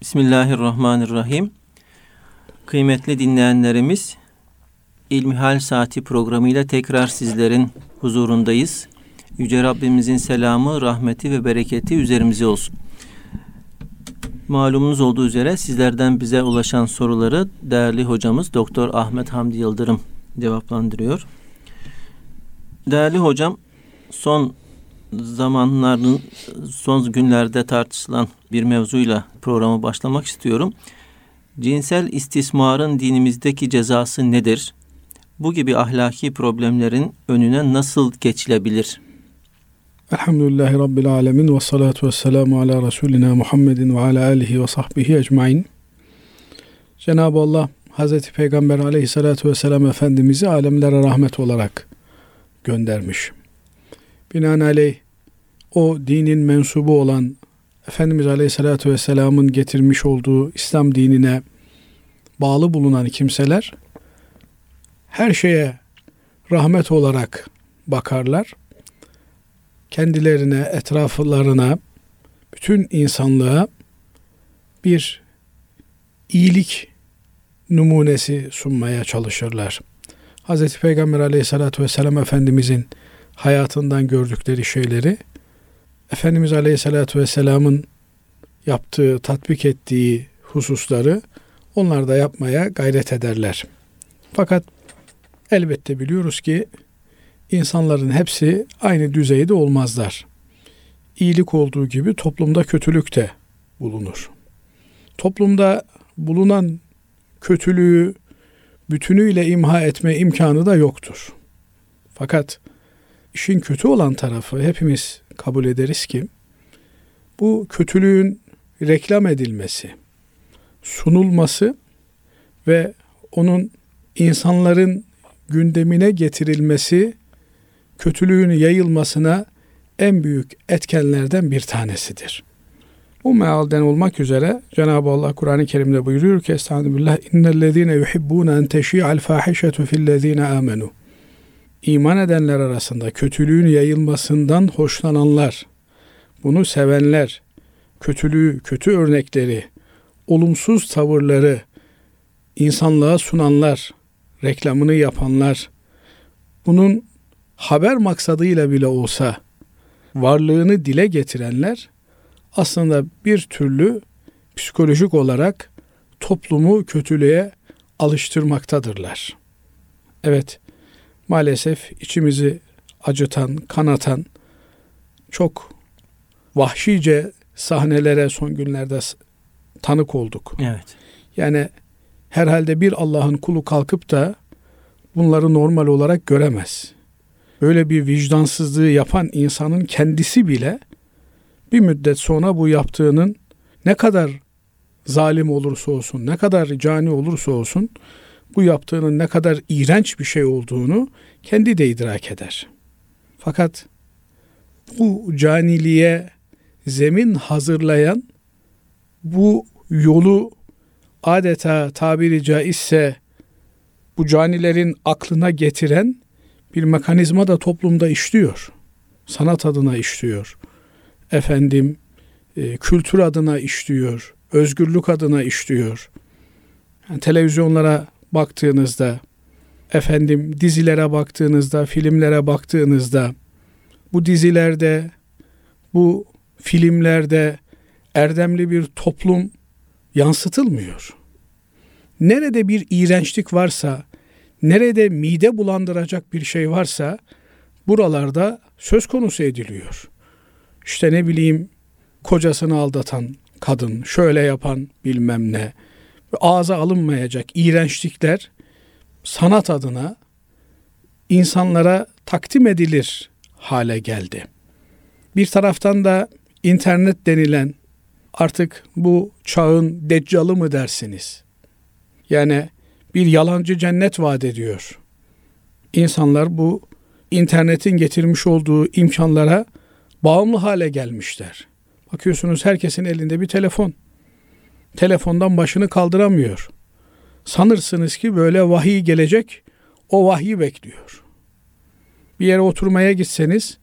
Bismillahirrahmanirrahim. Kıymetli dinleyenlerimiz, İlmihal Saati programıyla tekrar sizlerin huzurundayız. Yüce Rabbimizin selamı, rahmeti ve bereketi üzerimize olsun. Malumunuz olduğu üzere sizlerden bize ulaşan soruları değerli hocamız Doktor Ahmet Hamdi Yıldırım cevaplandırıyor. Değerli hocam, son zamanların son günlerde tartışılan bir mevzuyla programı başlamak istiyorum. Cinsel istismarın dinimizdeki cezası nedir? Bu gibi ahlaki problemlerin önüne nasıl geçilebilir? Elhamdülillahi Rabbil Alemin ve salatu ve selamu ala Resulina Muhammedin ve ala alihi ve sahbihi ecmain. Cenab-ı Allah Hazreti Peygamber aleyhissalatu vesselam Efendimiz'i alemlere rahmet olarak göndermiş. Binaenaleyh o dinin mensubu olan Efendimiz Aleyhisselatü Vesselam'ın getirmiş olduğu İslam dinine bağlı bulunan kimseler her şeye rahmet olarak bakarlar. Kendilerine, etraflarına, bütün insanlığa bir iyilik numunesi sunmaya çalışırlar. Hz. Peygamber aleyhissalatü vesselam Efendimizin hayatından gördükleri şeyleri Efendimiz Aleyhisselatü Vesselam'ın yaptığı, tatbik ettiği hususları onlar da yapmaya gayret ederler. Fakat elbette biliyoruz ki insanların hepsi aynı düzeyde olmazlar. İyilik olduğu gibi toplumda kötülük de bulunur. Toplumda bulunan kötülüğü bütünüyle imha etme imkanı da yoktur. Fakat işin kötü olan tarafı hepimiz kabul ederiz ki bu kötülüğün reklam edilmesi, sunulması ve onun insanların gündemine getirilmesi kötülüğün yayılmasına en büyük etkenlerden bir tanesidir. Bu mealden olmak üzere Cenab-ı Allah Kur'an-ı Kerim'de buyuruyor ki Estağfirullah innellezine yuhibbune en teşi'al fahişetu fillezine amenu iman edenler arasında kötülüğün yayılmasından hoşlananlar, bunu sevenler, kötülüğü, kötü örnekleri, olumsuz tavırları insanlığa sunanlar, reklamını yapanlar, bunun haber maksadıyla bile olsa varlığını dile getirenler aslında bir türlü psikolojik olarak toplumu kötülüğe alıştırmaktadırlar. Evet, maalesef içimizi acıtan, kanatan çok vahşice sahnelere son günlerde tanık olduk. Evet. Yani herhalde bir Allah'ın kulu kalkıp da bunları normal olarak göremez. Böyle bir vicdansızlığı yapan insanın kendisi bile bir müddet sonra bu yaptığının ne kadar zalim olursa olsun, ne kadar cani olursa olsun bu yaptığının ne kadar iğrenç bir şey olduğunu kendi de idrak eder. Fakat bu caniliğe zemin hazırlayan bu yolu adeta tabiri caizse bu canilerin aklına getiren bir mekanizma da toplumda işliyor. Sanat adına işliyor. Efendim e, kültür adına işliyor. Özgürlük adına işliyor. Yani televizyonlara baktığınızda, efendim dizilere baktığınızda, filmlere baktığınızda, bu dizilerde, bu filmlerde erdemli bir toplum yansıtılmıyor. Nerede bir iğrençlik varsa, nerede mide bulandıracak bir şey varsa buralarda söz konusu ediliyor. İşte ne bileyim kocasını aldatan kadın, şöyle yapan bilmem ne, ağza alınmayacak iğrençlikler sanat adına insanlara takdim edilir hale geldi. Bir taraftan da internet denilen artık bu çağın deccalı mı dersiniz? Yani bir yalancı cennet vaat ediyor. İnsanlar bu internetin getirmiş olduğu imkanlara bağımlı hale gelmişler. Bakıyorsunuz herkesin elinde bir telefon telefondan başını kaldıramıyor. Sanırsınız ki böyle vahiy gelecek, o vahyi bekliyor. Bir yere oturmaya gitseniz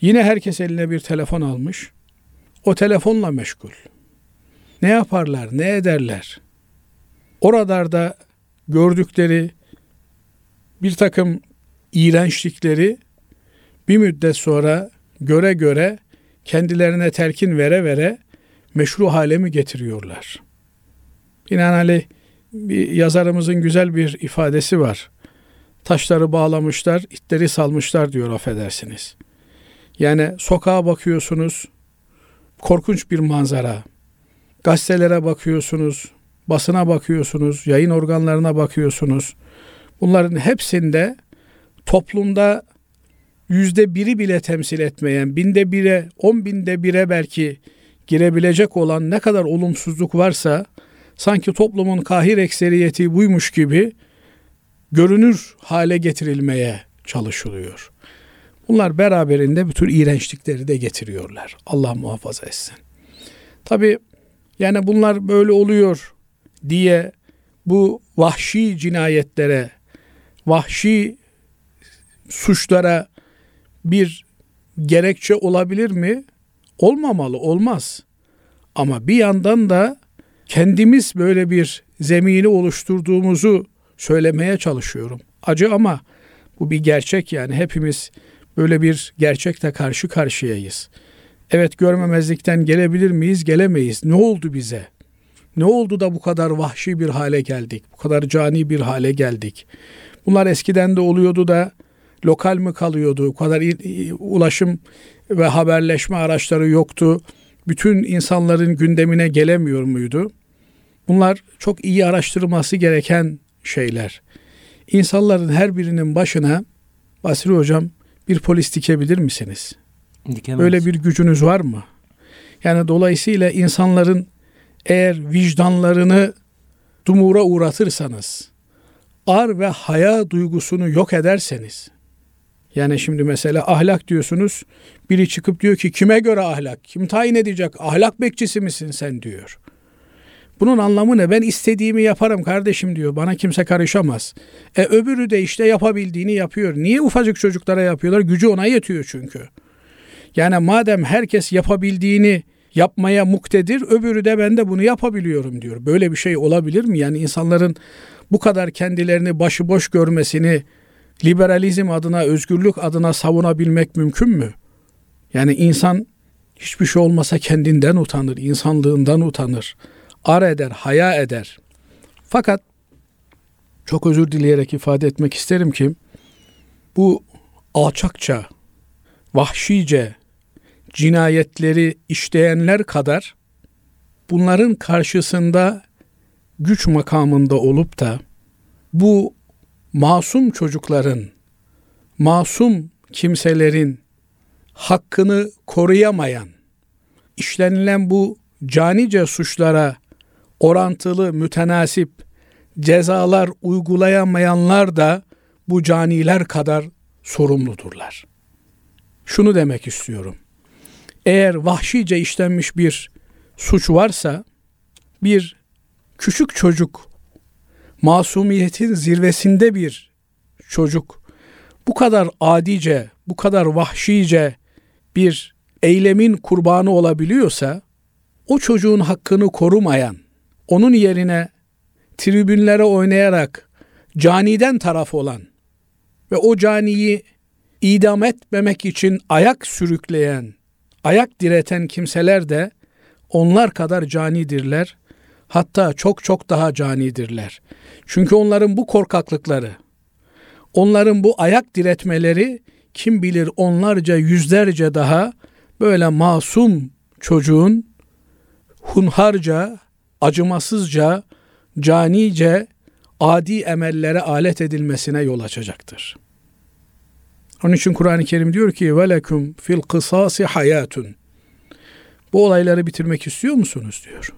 yine herkes eline bir telefon almış. O telefonla meşgul. ne yaparlar, ne ederler? Oralarda gördükleri bir takım iğrençlikleri bir müddet sonra göre göre kendilerine telkin vere vere meşru hale mi getiriyorlar? Binaenaleyh bir yazarımızın güzel bir ifadesi var. Taşları bağlamışlar, itleri salmışlar diyor affedersiniz. Yani sokağa bakıyorsunuz, korkunç bir manzara. Gazetelere bakıyorsunuz, basına bakıyorsunuz, yayın organlarına bakıyorsunuz. Bunların hepsinde toplumda yüzde biri bile temsil etmeyen, binde bire, on binde bire belki girebilecek olan ne kadar olumsuzluk varsa sanki toplumun kahir ekseriyeti buymuş gibi görünür hale getirilmeye çalışılıyor. Bunlar beraberinde bütün iğrençlikleri de getiriyorlar. Allah muhafaza etsin. Tabi yani bunlar böyle oluyor diye bu vahşi cinayetlere, vahşi suçlara bir gerekçe olabilir mi? Olmamalı, olmaz. Ama bir yandan da kendimiz böyle bir zemini oluşturduğumuzu söylemeye çalışıyorum. Acı ama bu bir gerçek yani hepimiz böyle bir gerçekle karşı karşıyayız. Evet görmemezlikten gelebilir miyiz? Gelemeyiz. Ne oldu bize? Ne oldu da bu kadar vahşi bir hale geldik? Bu kadar cani bir hale geldik? Bunlar eskiden de oluyordu da lokal mi kalıyordu? Bu kadar ulaşım ve haberleşme araçları yoktu. Bütün insanların gündemine gelemiyor muydu? Bunlar çok iyi araştırılması gereken şeyler. İnsanların her birinin başına Basri Hocam bir polis dikebilir misiniz? Dikemez. Böyle bir gücünüz var mı? Yani dolayısıyla insanların eğer vicdanlarını dumura uğratırsanız, ar ve haya duygusunu yok ederseniz, yani şimdi mesela ahlak diyorsunuz, biri çıkıp diyor ki kime göre ahlak, kim tayin edecek, ahlak bekçisi misin sen diyor. Bunun anlamı ne? Ben istediğimi yaparım kardeşim diyor. Bana kimse karışamaz. E öbürü de işte yapabildiğini yapıyor. Niye ufacık çocuklara yapıyorlar? Gücü ona yetiyor çünkü. Yani madem herkes yapabildiğini yapmaya muktedir, öbürü de ben de bunu yapabiliyorum diyor. Böyle bir şey olabilir mi? Yani insanların bu kadar kendilerini başıboş görmesini liberalizm adına, özgürlük adına savunabilmek mümkün mü? Yani insan hiçbir şey olmasa kendinden utanır, insanlığından utanır ar eder, haya eder. Fakat çok özür dileyerek ifade etmek isterim ki bu alçakça, vahşice cinayetleri işleyenler kadar bunların karşısında güç makamında olup da bu masum çocukların, masum kimselerin hakkını koruyamayan, işlenilen bu canice suçlara orantılı, mütenasip cezalar uygulayamayanlar da bu caniler kadar sorumludurlar. Şunu demek istiyorum. Eğer vahşice işlenmiş bir suç varsa bir küçük çocuk masumiyetin zirvesinde bir çocuk bu kadar adice, bu kadar vahşice bir eylemin kurbanı olabiliyorsa o çocuğun hakkını korumayan onun yerine tribünlere oynayarak caniden taraf olan ve o caniyi idam etmemek için ayak sürükleyen, ayak direten kimseler de onlar kadar canidirler. Hatta çok çok daha canidirler. Çünkü onların bu korkaklıkları, onların bu ayak diretmeleri kim bilir onlarca yüzlerce daha böyle masum çocuğun hunharca acımasızca, canice, adi emellere alet edilmesine yol açacaktır. Onun için Kur'an-ı Kerim diyor ki velekum fil kısasi hayatun. Bu olayları bitirmek istiyor musunuz diyor.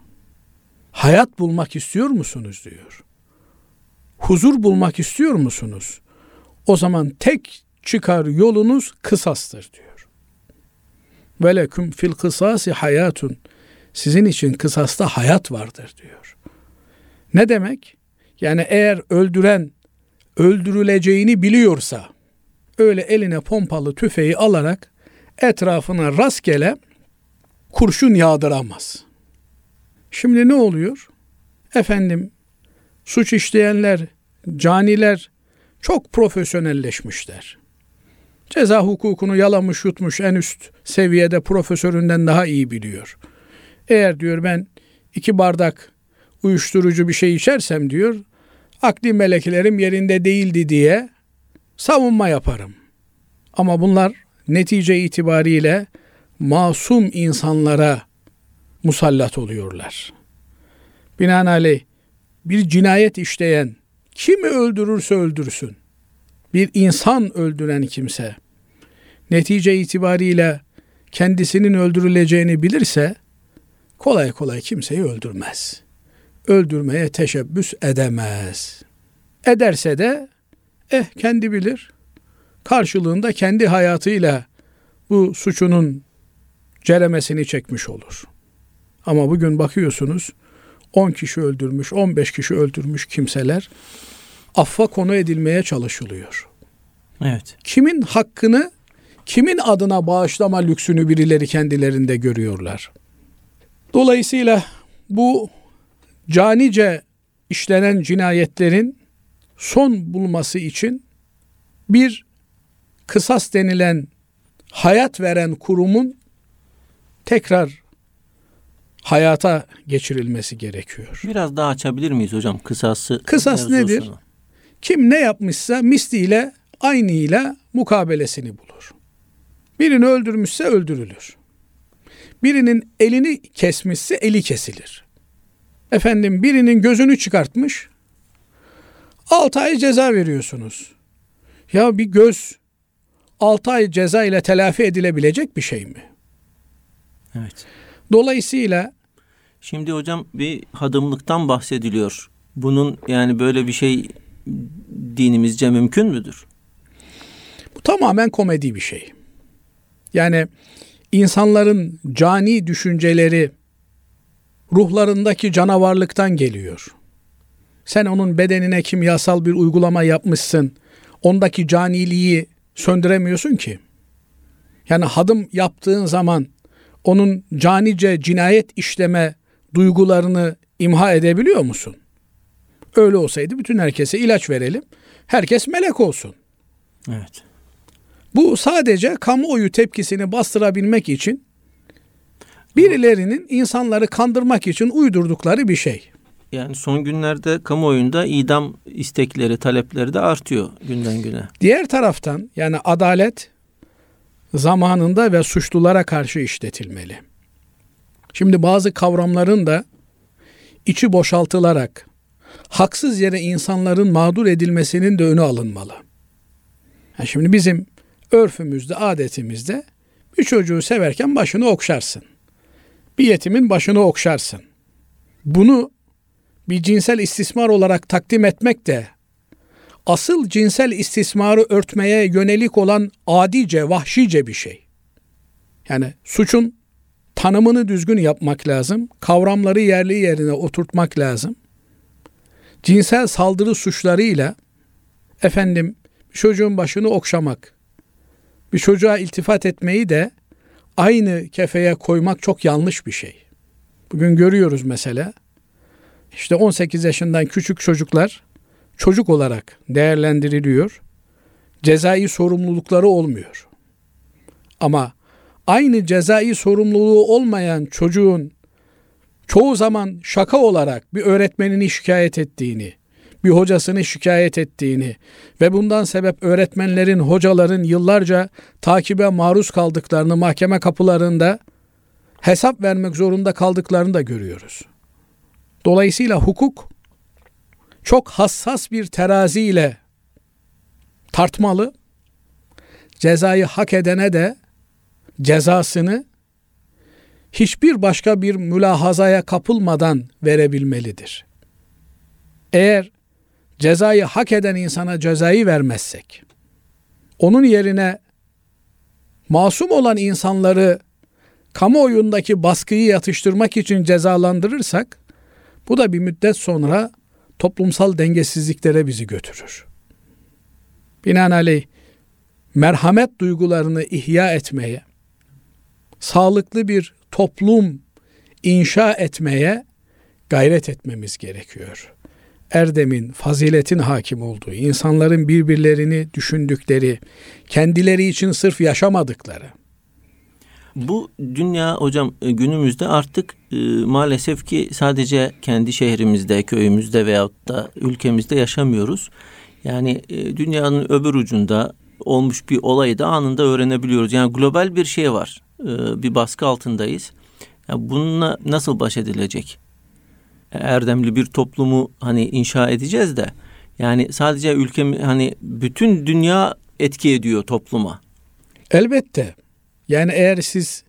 Hayat bulmak istiyor musunuz diyor. Huzur bulmak istiyor musunuz? O zaman tek çıkar yolunuz kısastır diyor. Velekum fil kısasi hayatun sizin için kısasta hayat vardır diyor. Ne demek? Yani eğer öldüren öldürüleceğini biliyorsa öyle eline pompalı tüfeği alarak etrafına rastgele kurşun yağdıramaz. Şimdi ne oluyor? Efendim suç işleyenler, caniler çok profesyonelleşmişler. Ceza hukukunu yalamış yutmuş en üst seviyede profesöründen daha iyi biliyor. Eğer diyor ben iki bardak uyuşturucu bir şey içersem diyor akli meleklerim yerinde değildi diye savunma yaparım. Ama bunlar netice itibariyle masum insanlara musallat oluyorlar. Binaenaleyh bir cinayet işleyen kimi öldürürse öldürsün. Bir insan öldüren kimse netice itibariyle kendisinin öldürüleceğini bilirse kolay kolay kimseyi öldürmez. Öldürmeye teşebbüs edemez. Ederse de eh kendi bilir. Karşılığında kendi hayatıyla bu suçunun ceremesini çekmiş olur. Ama bugün bakıyorsunuz 10 kişi öldürmüş, 15 kişi öldürmüş kimseler affa konu edilmeye çalışılıyor. Evet. Kimin hakkını kimin adına bağışlama lüksünü birileri kendilerinde görüyorlar. Dolayısıyla bu canice işlenen cinayetlerin son bulması için bir kısas denilen hayat veren kurumun tekrar hayata geçirilmesi gerekiyor. Biraz daha açabilir miyiz hocam kısası? Kısas nedir? Kim ne yapmışsa misliyle aynıyla mukabelesini bulur. Birini öldürmüşse öldürülür. Birinin elini kesmişse eli kesilir. Efendim birinin gözünü çıkartmış 6 ay ceza veriyorsunuz. Ya bir göz 6 ay ceza ile telafi edilebilecek bir şey mi? Evet. Dolayısıyla şimdi hocam bir hadımlıktan bahsediliyor. Bunun yani böyle bir şey dinimizce mümkün müdür? Bu tamamen komedi bir şey. Yani insanların cani düşünceleri ruhlarındaki canavarlıktan geliyor. Sen onun bedenine kimyasal bir uygulama yapmışsın. Ondaki caniliği söndüremiyorsun ki. Yani hadım yaptığın zaman onun canice cinayet işleme duygularını imha edebiliyor musun? Öyle olsaydı bütün herkese ilaç verelim. Herkes melek olsun. Evet. Bu sadece kamuoyu tepkisini bastırabilmek için birilerinin insanları kandırmak için uydurdukları bir şey. Yani son günlerde kamuoyunda idam istekleri, talepleri de artıyor günden güne. Diğer taraftan yani adalet zamanında ve suçlulara karşı işletilmeli. Şimdi bazı kavramların da içi boşaltılarak haksız yere insanların mağdur edilmesinin de önü alınmalı. Yani şimdi bizim örfümüzde, adetimizde bir çocuğu severken başını okşarsın. Bir yetimin başını okşarsın. Bunu bir cinsel istismar olarak takdim etmek de asıl cinsel istismarı örtmeye yönelik olan adice, vahşice bir şey. Yani suçun tanımını düzgün yapmak lazım. Kavramları yerli yerine oturtmak lazım. Cinsel saldırı suçlarıyla efendim çocuğun başını okşamak, bir çocuğa iltifat etmeyi de aynı kefeye koymak çok yanlış bir şey. Bugün görüyoruz mesela işte 18 yaşından küçük çocuklar çocuk olarak değerlendiriliyor. Cezai sorumlulukları olmuyor. Ama aynı cezai sorumluluğu olmayan çocuğun çoğu zaman şaka olarak bir öğretmenini şikayet ettiğini, bir hocasını şikayet ettiğini ve bundan sebep öğretmenlerin, hocaların yıllarca takibe maruz kaldıklarını mahkeme kapılarında hesap vermek zorunda kaldıklarını da görüyoruz. Dolayısıyla hukuk çok hassas bir teraziyle tartmalı. Cezayı hak edene de cezasını hiçbir başka bir mülahazaya kapılmadan verebilmelidir. Eğer cezayı hak eden insana cezayı vermezsek, onun yerine masum olan insanları kamuoyundaki baskıyı yatıştırmak için cezalandırırsak, bu da bir müddet sonra toplumsal dengesizliklere bizi götürür. Binaenaleyh merhamet duygularını ihya etmeye, sağlıklı bir toplum inşa etmeye gayret etmemiz gerekiyor. Erdemin, faziletin hakim olduğu, insanların birbirlerini düşündükleri, kendileri için sırf yaşamadıkları. Bu dünya hocam e, günümüzde artık e, maalesef ki sadece kendi şehrimizde, köyümüzde veyahut da ülkemizde yaşamıyoruz. Yani e, dünyanın öbür ucunda olmuş bir olayı da anında öğrenebiliyoruz. Yani global bir şey var. E, bir baskı altındayız. Yani bununla nasıl baş edilecek? Erdemli bir toplumu hani inşa edeceğiz de yani sadece ülkem hani bütün dünya etki ediyor topluma. Elbette. Yani eğer siz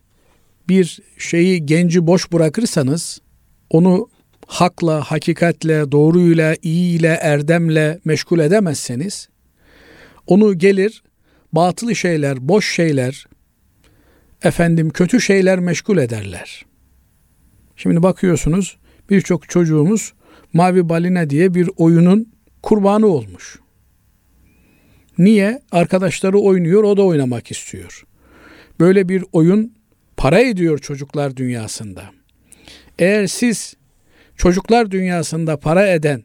bir şeyi genci boş bırakırsanız onu hakla, hakikatle, doğruyla, iyiyle, erdemle meşgul edemezseniz onu gelir batılı şeyler, boş şeyler, efendim kötü şeyler meşgul ederler. Şimdi bakıyorsunuz birçok çocuğumuz Mavi Balina diye bir oyunun kurbanı olmuş. Niye? Arkadaşları oynuyor, o da oynamak istiyor. Böyle bir oyun para ediyor çocuklar dünyasında. Eğer siz çocuklar dünyasında para eden,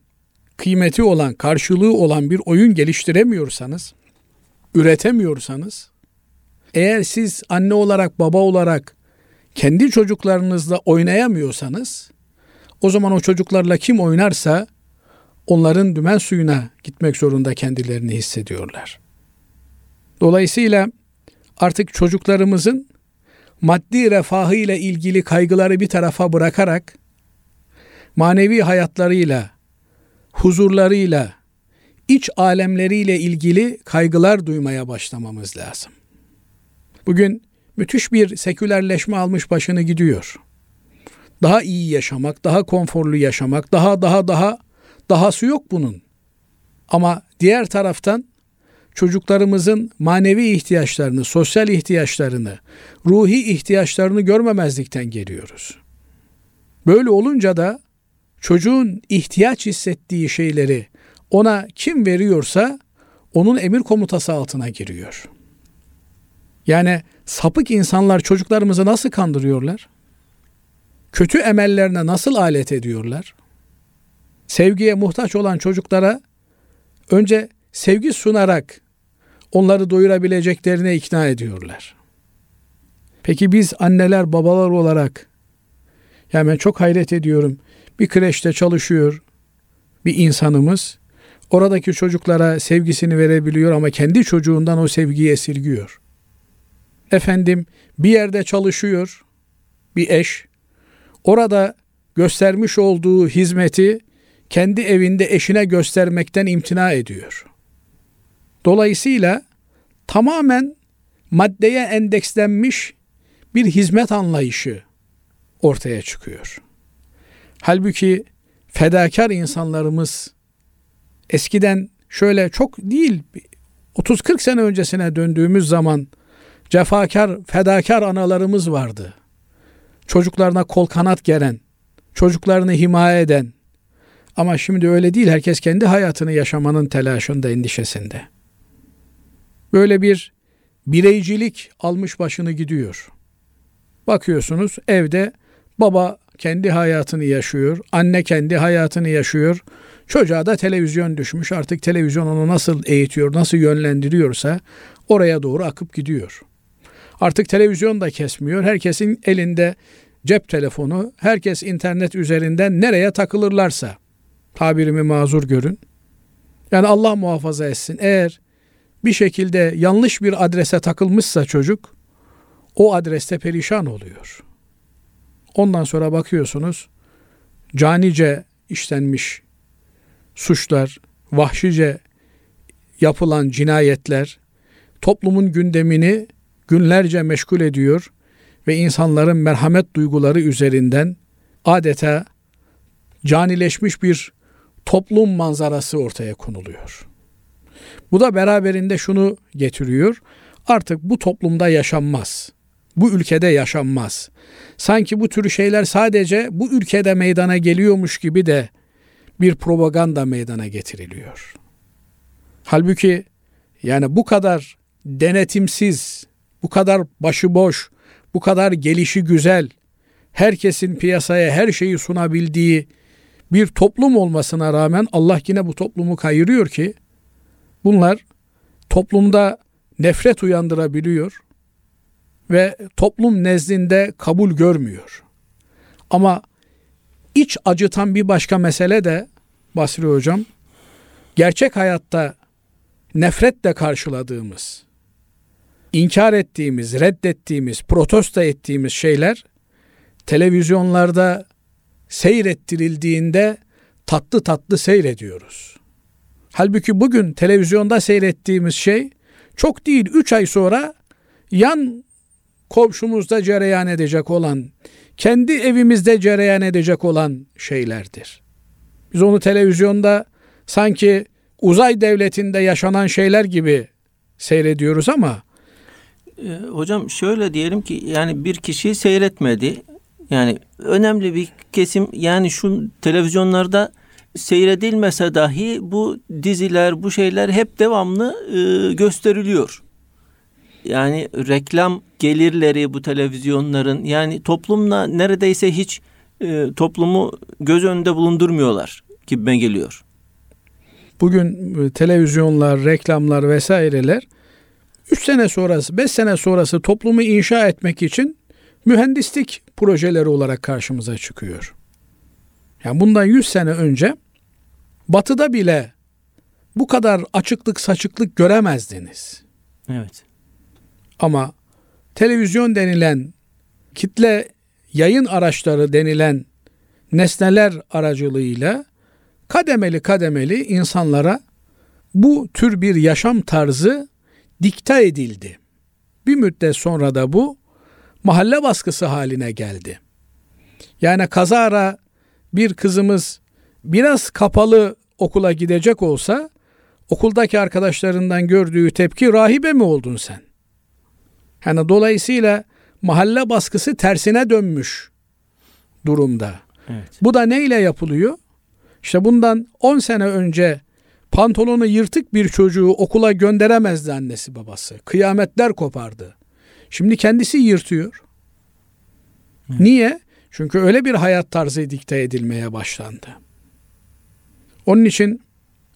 kıymeti olan, karşılığı olan bir oyun geliştiremiyorsanız, üretemiyorsanız, eğer siz anne olarak, baba olarak kendi çocuklarınızla oynayamıyorsanız, o zaman o çocuklarla kim oynarsa onların dümen suyuna gitmek zorunda kendilerini hissediyorlar. Dolayısıyla artık çocuklarımızın maddi refahı ile ilgili kaygıları bir tarafa bırakarak manevi hayatlarıyla, huzurlarıyla, iç alemleriyle ilgili kaygılar duymaya başlamamız lazım. Bugün müthiş bir sekülerleşme almış başını gidiyor. Daha iyi yaşamak, daha konforlu yaşamak, daha daha daha dahası yok bunun. Ama diğer taraftan çocuklarımızın manevi ihtiyaçlarını, sosyal ihtiyaçlarını, ruhi ihtiyaçlarını görmemezlikten geliyoruz. Böyle olunca da çocuğun ihtiyaç hissettiği şeyleri ona kim veriyorsa onun emir komutası altına giriyor. Yani sapık insanlar çocuklarımızı nasıl kandırıyorlar? Kötü emellerine nasıl alet ediyorlar? Sevgiye muhtaç olan çocuklara önce sevgi sunarak onları doyurabileceklerine ikna ediyorlar. Peki biz anneler babalar olarak yani ben çok hayret ediyorum. Bir kreşte çalışıyor bir insanımız. Oradaki çocuklara sevgisini verebiliyor ama kendi çocuğundan o sevgiyi esirgiyor. Efendim bir yerde çalışıyor bir eş. Orada göstermiş olduğu hizmeti kendi evinde eşine göstermekten imtina ediyor. Dolayısıyla tamamen maddeye endekslenmiş bir hizmet anlayışı ortaya çıkıyor. Halbuki fedakar insanlarımız eskiden şöyle çok değil 30-40 sene öncesine döndüğümüz zaman cefakar, fedakar analarımız vardı. Çocuklarına kol kanat geren, çocuklarını himaye eden. Ama şimdi öyle değil. Herkes kendi hayatını yaşamanın telaşında, endişesinde. Böyle bir bireycilik almış başını gidiyor. Bakıyorsunuz evde baba kendi hayatını yaşıyor, anne kendi hayatını yaşıyor. Çocuğa da televizyon düşmüş. Artık televizyon onu nasıl eğitiyor, nasıl yönlendiriyorsa oraya doğru akıp gidiyor. Artık televizyon da kesmiyor. Herkesin elinde cep telefonu, herkes internet üzerinden nereye takılırlarsa tabirimi mazur görün. Yani Allah muhafaza etsin. Eğer bir şekilde yanlış bir adrese takılmışsa çocuk o adreste perişan oluyor. Ondan sonra bakıyorsunuz canice işlenmiş suçlar, vahşice yapılan cinayetler toplumun gündemini günlerce meşgul ediyor ve insanların merhamet duyguları üzerinden adeta canileşmiş bir toplum manzarası ortaya konuluyor. Bu da beraberinde şunu getiriyor. Artık bu toplumda yaşanmaz. Bu ülkede yaşanmaz. Sanki bu tür şeyler sadece bu ülkede meydana geliyormuş gibi de bir propaganda meydana getiriliyor. Halbuki yani bu kadar denetimsiz, bu kadar başıboş, bu kadar gelişi güzel, herkesin piyasaya her şeyi sunabildiği bir toplum olmasına rağmen Allah yine bu toplumu kayırıyor ki bunlar toplumda nefret uyandırabiliyor ve toplum nezdinde kabul görmüyor. Ama iç acıtan bir başka mesele de Basri Hocam, gerçek hayatta nefretle karşıladığımız, inkar ettiğimiz, reddettiğimiz, protesto ettiğimiz şeyler televizyonlarda seyrettirildiğinde tatlı tatlı seyrediyoruz. Halbuki bugün televizyonda seyrettiğimiz şey çok değil 3 ay sonra yan komşumuzda cereyan edecek olan, kendi evimizde cereyan edecek olan şeylerdir. Biz onu televizyonda sanki uzay devletinde yaşanan şeyler gibi seyrediyoruz ama e, hocam şöyle diyelim ki yani bir kişi seyretmedi. Yani önemli bir kesim yani şu televizyonlarda seyredilmese dahi bu diziler, bu şeyler hep devamlı e, gösteriliyor. Yani reklam gelirleri bu televizyonların yani toplumla neredeyse hiç e, toplumu göz önünde bulundurmuyorlar gibime geliyor. Bugün e, televizyonlar, reklamlar vesaireler 3 sene sonrası, 5 sene sonrası toplumu inşa etmek için mühendislik projeleri olarak karşımıza çıkıyor. Yani bundan 100 sene önce batıda bile bu kadar açıklık saçıklık göremezdiniz. Evet. Ama televizyon denilen kitle yayın araçları denilen nesneler aracılığıyla kademeli kademeli insanlara bu tür bir yaşam tarzı dikte edildi. Bir müddet sonra da bu mahalle baskısı haline geldi. Yani kazara bir kızımız biraz kapalı okula gidecek olsa okuldaki arkadaşlarından gördüğü tepki rahibe mi oldun sen? Yani dolayısıyla mahalle baskısı tersine dönmüş durumda. Evet. Bu da neyle yapılıyor? İşte bundan 10 sene önce pantolonu yırtık bir çocuğu okula gönderemezdi annesi babası. Kıyametler kopardı. Şimdi kendisi yırtıyor. Evet. Niye? Çünkü öyle bir hayat tarzı dikte edilmeye başlandı. Onun için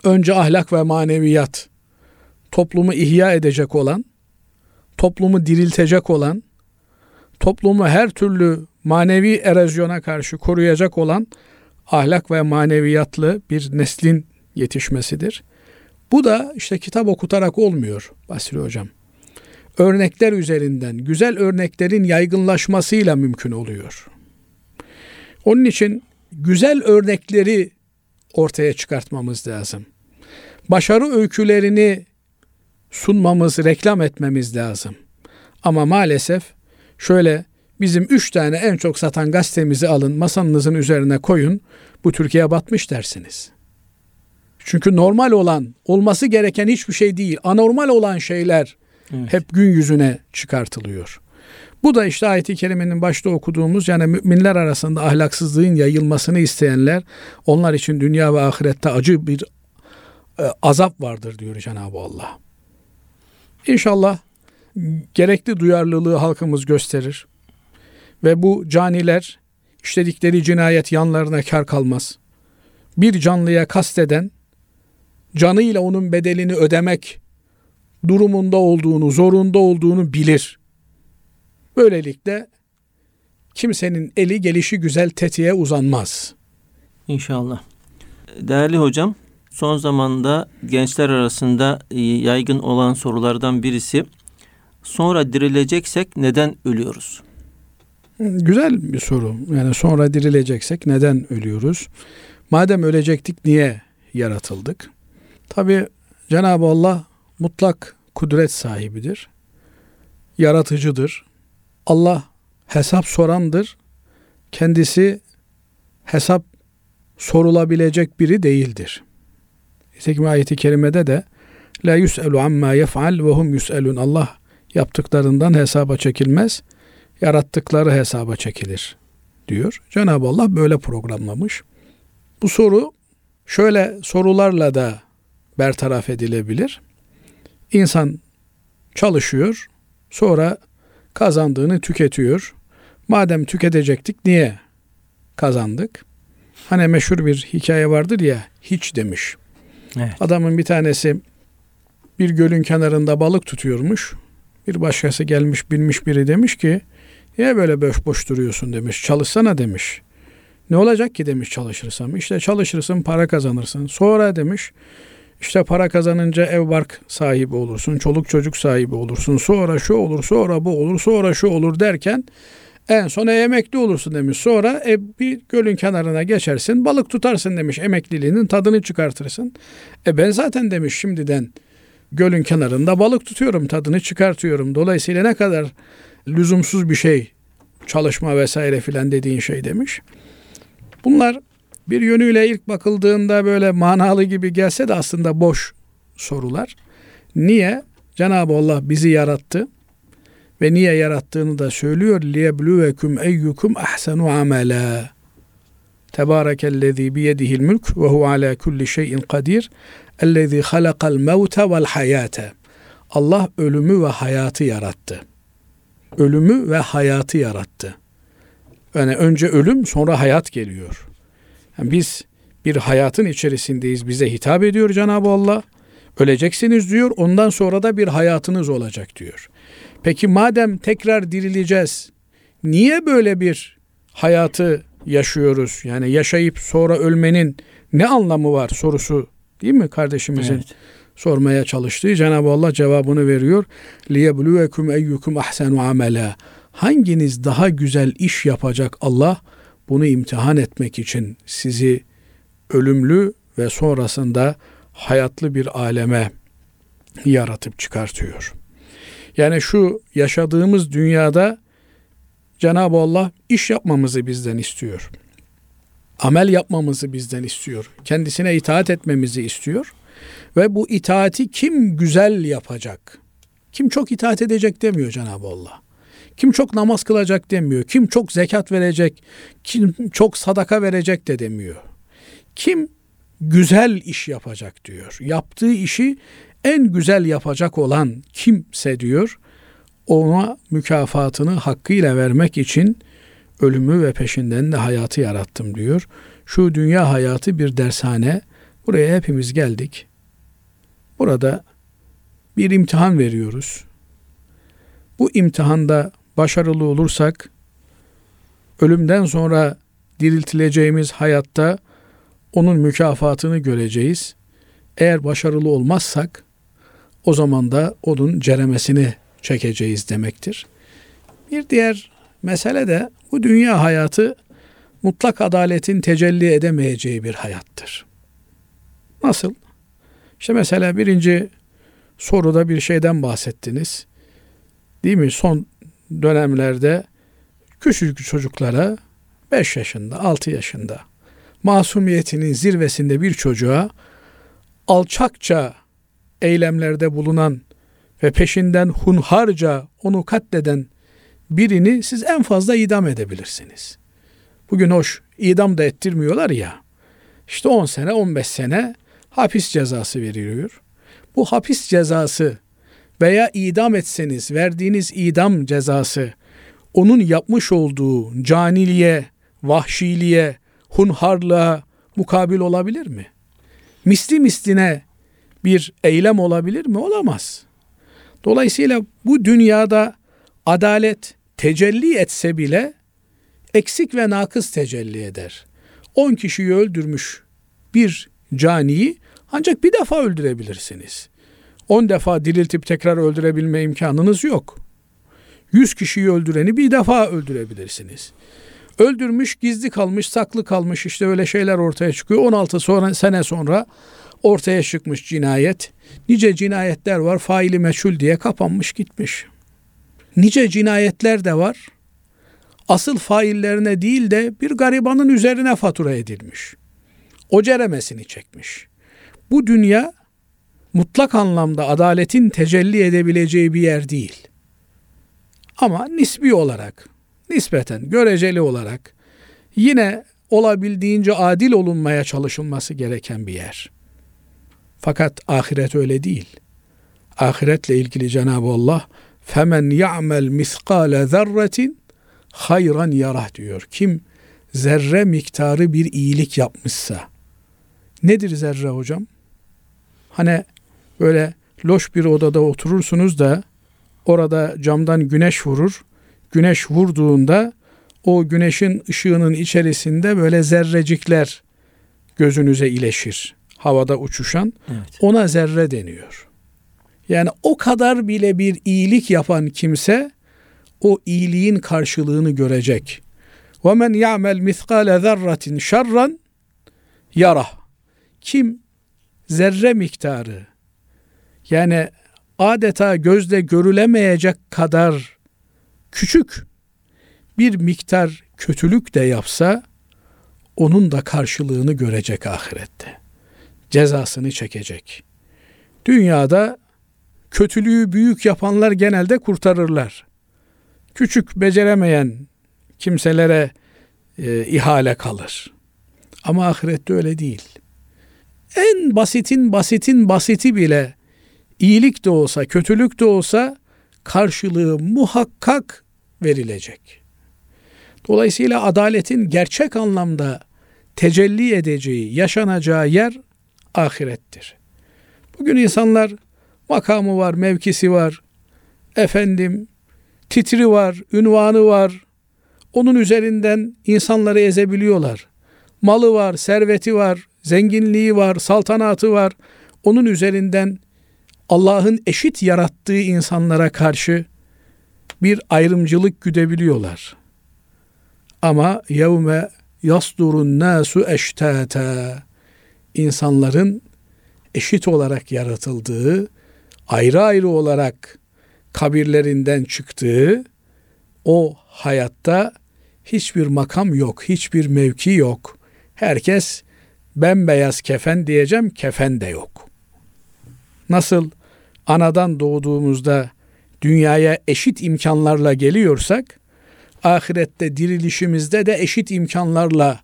önce ahlak ve maneviyat toplumu ihya edecek olan, toplumu diriltecek olan, toplumu her türlü manevi erozyona karşı koruyacak olan ahlak ve maneviyatlı bir neslin yetişmesidir. Bu da işte kitap okutarak olmuyor Basri Hocam. Örnekler üzerinden, güzel örneklerin yaygınlaşmasıyla mümkün oluyor. Onun için güzel örnekleri ortaya çıkartmamız lazım. Başarı öykülerini sunmamız, reklam etmemiz lazım. Ama maalesef şöyle bizim üç tane en çok satan gazetemizi alın masanızın üzerine koyun bu Türkiye batmış dersiniz. Çünkü normal olan olması gereken hiçbir şey değil. Anormal olan şeyler evet. hep gün yüzüne çıkartılıyor. Bu da işte ayet-i kerimenin başta okuduğumuz yani müminler arasında ahlaksızlığın yayılmasını isteyenler onlar için dünya ve ahirette acı bir e, azap vardır diyor Cenab-ı Allah. İnşallah gerekli duyarlılığı halkımız gösterir. Ve bu caniler işledikleri cinayet yanlarına kar kalmaz. Bir canlıya kasteden canıyla onun bedelini ödemek durumunda olduğunu, zorunda olduğunu bilir. Böylelikle kimsenin eli gelişi güzel tetiğe uzanmaz. İnşallah. Değerli hocam, son zamanda gençler arasında yaygın olan sorulardan birisi sonra dirileceksek neden ölüyoruz? Güzel bir soru. Yani sonra dirileceksek neden ölüyoruz? Madem ölecektik niye yaratıldık? Tabi Cenab-ı Allah mutlak kudret sahibidir. Yaratıcıdır. Allah hesap sorandır. Kendisi hesap sorulabilecek biri değildir. Nitekim ayeti kerimede de La yus'elu amma yef'al ve hum yus'elun. Allah yaptıklarından hesaba çekilmez yarattıkları hesaba çekilir diyor. Cenab-ı Allah böyle programlamış. Bu soru şöyle sorularla da bertaraf edilebilir. İnsan çalışıyor, sonra kazandığını tüketiyor. Madem tüketecektik niye kazandık? Hani meşhur bir hikaye vardır ya hiç demiş. Evet. Adamın bir tanesi bir gölün kenarında balık tutuyormuş. Bir başkası gelmiş bilmiş biri demiş ki niye böyle boş boş duruyorsun demiş. Çalışsana demiş. Ne olacak ki demiş çalışırsam. İşte çalışırsın para kazanırsın. Sonra demiş işte para kazanınca ev bark sahibi olursun. Çoluk çocuk sahibi olursun. Sonra şu olur sonra bu olur sonra şu olur derken en son emekli olursun demiş. Sonra e, bir gölün kenarına geçersin balık tutarsın demiş. Emekliliğinin tadını çıkartırsın. E ben zaten demiş şimdiden gölün kenarında balık tutuyorum tadını çıkartıyorum. Dolayısıyla ne kadar lüzumsuz bir şey çalışma vesaire filan dediğin şey demiş. Bunlar bir yönüyle ilk bakıldığında böyle manalı gibi gelse de aslında boş sorular. Niye? Cenab-ı Allah bizi yarattı ve niye yarattığını da söylüyor. لِيَبْلُوَكُمْ اَيُّكُمْ اَحْسَنُ عَمَلًا Tebârekellezî biyedihil mülk ve hu alâ kulli şeyin kadir. Ellezî halakal mevte vel hayâte. Allah ölümü ve hayatı yarattı. Ölümü ve hayatı yarattı. Yani önce ölüm sonra hayat geliyor. Yani biz bir hayatın içerisindeyiz. Bize hitap ediyor Cenab-ı Allah. Öleceksiniz diyor. Ondan sonra da bir hayatınız olacak diyor. Peki madem tekrar dirileceğiz, niye böyle bir hayatı yaşıyoruz? Yani yaşayıp sonra ölmenin ne anlamı var sorusu değil mi kardeşimizin evet. sormaya çalıştığı? Cenab-ı Allah cevabını veriyor. لِيَبْلُوَكُمْ اَيُّكُمْ اَحْسَنُ عَمَلًا Hanginiz daha güzel iş yapacak Allah bunu imtihan etmek için sizi ölümlü ve sonrasında hayatlı bir aleme yaratıp çıkartıyor. Yani şu yaşadığımız dünyada Cenab-ı Allah iş yapmamızı bizden istiyor. Amel yapmamızı bizden istiyor. Kendisine itaat etmemizi istiyor. Ve bu itaati kim güzel yapacak? Kim çok itaat edecek demiyor Cenab-ı Allah. Kim çok namaz kılacak demiyor. Kim çok zekat verecek, kim çok sadaka verecek de demiyor. Kim güzel iş yapacak diyor. Yaptığı işi en güzel yapacak olan kimse diyor ona mükafatını hakkıyla vermek için ölümü ve peşinden de hayatı yarattım diyor. Şu dünya hayatı bir dershane. Buraya hepimiz geldik. Burada bir imtihan veriyoruz. Bu imtihanda başarılı olursak ölümden sonra diriltileceğimiz hayatta onun mükafatını göreceğiz. Eğer başarılı olmazsak o zaman da onun ceremesini çekeceğiz demektir. Bir diğer mesele de bu dünya hayatı mutlak adaletin tecelli edemeyeceği bir hayattır. Nasıl? İşte mesela birinci soruda bir şeyden bahsettiniz. Değil mi? Son dönemlerde küçük çocuklara 5 yaşında, 6 yaşında masumiyetinin zirvesinde bir çocuğa alçakça eylemlerde bulunan ve peşinden hunharca onu katleden birini siz en fazla idam edebilirsiniz. Bugün hoş idam da ettirmiyorlar ya. İşte 10 sene 15 sene hapis cezası veriliyor. Bu hapis cezası veya idam etseniz verdiğiniz idam cezası onun yapmış olduğu caniliğe, vahşiliğe, hunharlığa mukabil olabilir mi? Misli misline bir eylem olabilir mi? Olamaz. Dolayısıyla bu dünyada adalet tecelli etse bile eksik ve nakıs tecelli eder. 10 kişiyi öldürmüş bir caniyi ancak bir defa öldürebilirsiniz. 10 defa diriltip tekrar öldürebilme imkanınız yok. 100 kişiyi öldüreni bir defa öldürebilirsiniz. Öldürmüş, gizli kalmış, saklı kalmış işte öyle şeyler ortaya çıkıyor. 16 sonra, sene sonra ortaya çıkmış cinayet. Nice cinayetler var faili meçhul diye kapanmış gitmiş. Nice cinayetler de var. Asıl faillerine değil de bir garibanın üzerine fatura edilmiş. O ceremesini çekmiş. Bu dünya mutlak anlamda adaletin tecelli edebileceği bir yer değil. Ama nisbi olarak, nispeten, göreceli olarak yine olabildiğince adil olunmaya çalışılması gereken bir yer. Fakat ahiret öyle değil. Ahiretle ilgili Cenab-ı Allah femen ya'mel miskale zerretin hayran yarah diyor. Kim zerre miktarı bir iyilik yapmışsa. Nedir zerre hocam? Hani böyle loş bir odada oturursunuz da orada camdan güneş vurur. Güneş vurduğunda o güneşin ışığının içerisinde böyle zerrecikler gözünüze ileşir. Havada uçuşan. Evet. Ona zerre deniyor. Yani o kadar bile bir iyilik yapan kimse o iyiliğin karşılığını görecek. Ve men ya'mel miskale zerratin şerran yara. Kim zerre miktarı yani adeta gözle görülemeyecek kadar küçük bir miktar kötülük de yapsa onun da karşılığını görecek ahirette. Cezasını çekecek. Dünyada kötülüğü büyük yapanlar genelde kurtarırlar. Küçük beceremeyen kimselere e, ihale kalır. Ama ahirette öyle değil. En basitin basitin basiti bile iyilik de olsa, kötülük de olsa karşılığı muhakkak verilecek. Dolayısıyla adaletin gerçek anlamda tecelli edeceği, yaşanacağı yer ahirettir. Bugün insanlar makamı var, mevkisi var, efendim titri var, ünvanı var. Onun üzerinden insanları ezebiliyorlar. Malı var, serveti var, zenginliği var, saltanatı var. Onun üzerinden Allah'ın eşit yarattığı insanlara karşı bir ayrımcılık güdebiliyorlar. Ama yevme yasdurun nasu eştata insanların eşit olarak yaratıldığı, ayrı ayrı olarak kabirlerinden çıktığı o hayatta hiçbir makam yok, hiçbir mevki yok. Herkes bembeyaz kefen diyeceğim, kefen de yok. Nasıl anadan doğduğumuzda dünyaya eşit imkanlarla geliyorsak, ahirette dirilişimizde de eşit imkanlarla